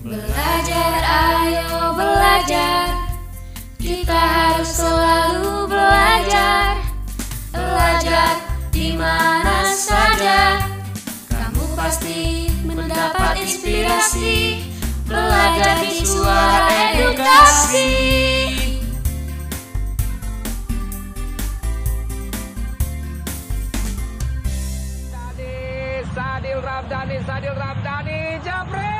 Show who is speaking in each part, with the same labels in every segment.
Speaker 1: Belajar, ayo belajar. Kita harus selalu belajar. Belajar di mana saja. Kamu pasti mendapat inspirasi. Belajar di suara edukasi.
Speaker 2: Sadil, Ramdhani, Sadil Ramdhani, Japri.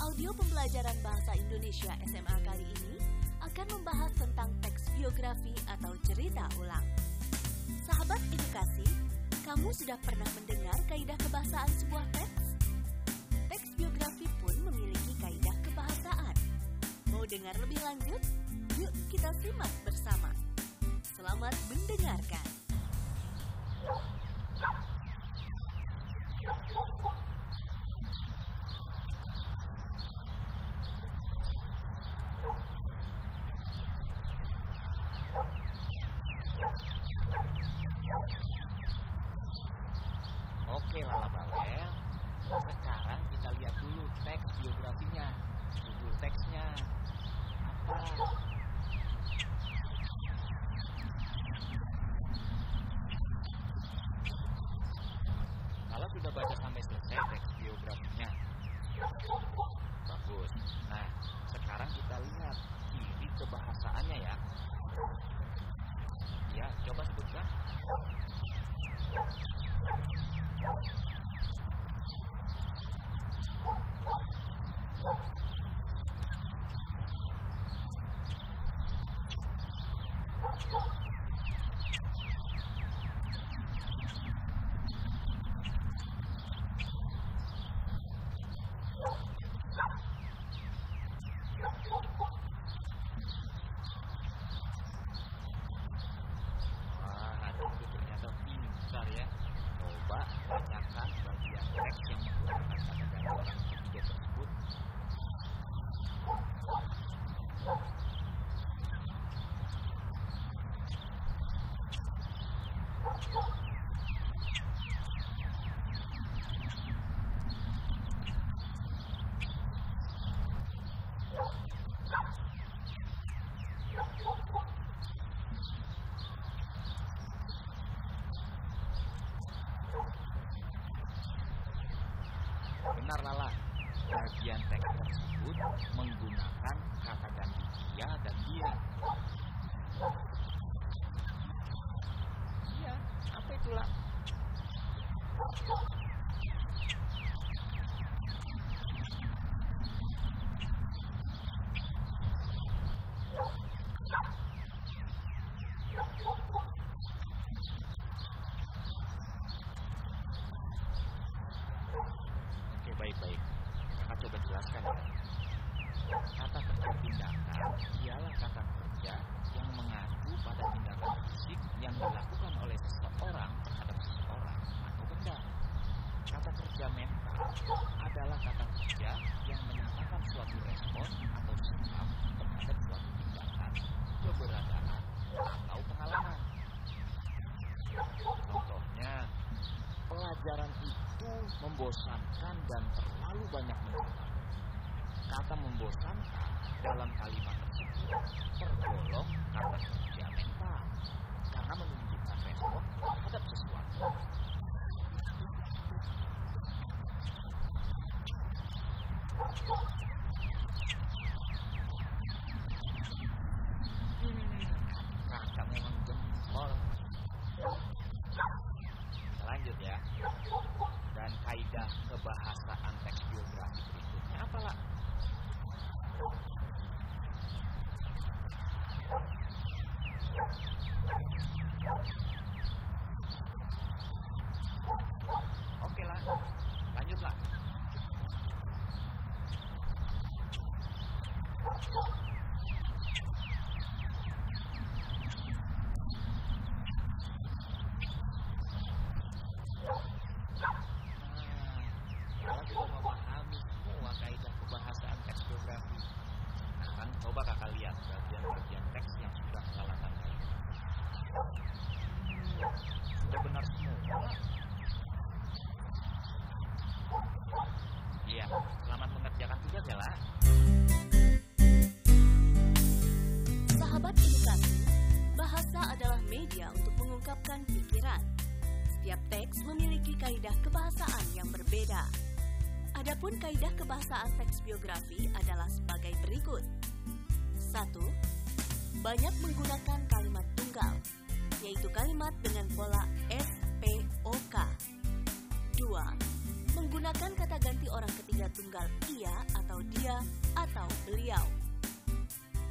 Speaker 3: Audio pembelajaran bahasa Indonesia SMA kali ini akan membahas tentang teks biografi atau cerita ulang. Sahabat edukasi, kamu sudah pernah mendengar kaidah kebahasaan sebuah teks? Teks biografi pun memiliki kaidah kebahasaan. Mau dengar lebih lanjut? Yuk kita simak bersama. Selamat mendengarkan.
Speaker 4: Benar Lala, bagian teks tersebut menggunakan kata ganti dia dan dia. Iya, apa itulah? Oke, baik-baik. Kakak coba jelaskan ya. Kata kerja tindakan ialah kata kerja yang mengacu pada tindakan fisik yang dilakukan oleh seseorang terhadap seseorang atau benda. Kata kerja mental adalah kata kerja yang menyatakan suatu respon atau sikap terhadap suatu tindakan, keberadaan, atau pengalaman. Contohnya, pelajaran itu membosankan dan terlalu banyak mencatat. Membosankan dalam kalimat tersebut tergolong kata kerja mental karena menunjukkan respon terhadap sesuatu.
Speaker 3: Mengungkapkan pikiran. Setiap teks memiliki kaidah kebahasaan yang berbeda. Adapun kaidah kebahasaan teks biografi adalah sebagai berikut. 1. Banyak menggunakan kalimat tunggal, yaitu kalimat dengan pola SPOK. 2. Menggunakan kata ganti orang ketiga tunggal ia atau dia atau beliau.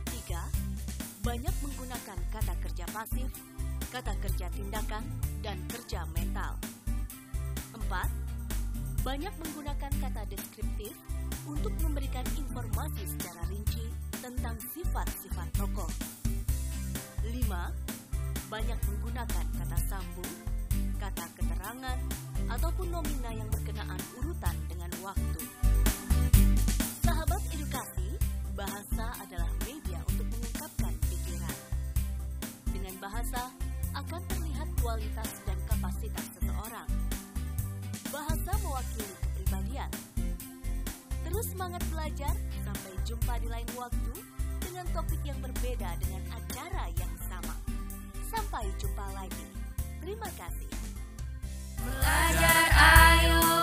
Speaker 3: 3. Banyak menggunakan kata kerja pasif, kata kerja tindakan, dan kerja mental. 4. Banyak menggunakan kata deskriptif untuk memberikan informasi secara rinci tentang sifat-sifat tokoh. 5. Banyak menggunakan kata sambung, kata keterangan, ataupun nomina yang berkenaan urutan dengan waktu. Sahabat edukasi, bahasa adalah media untuk mengungkapkan pikiran. Dengan bahasa kualitas dan kapasitas seseorang. Bahasa mewakili kepribadian. Terus semangat belajar, sampai jumpa di lain waktu dengan topik yang berbeda dengan acara yang sama. Sampai jumpa lagi. Terima kasih.
Speaker 1: Belajar, ayo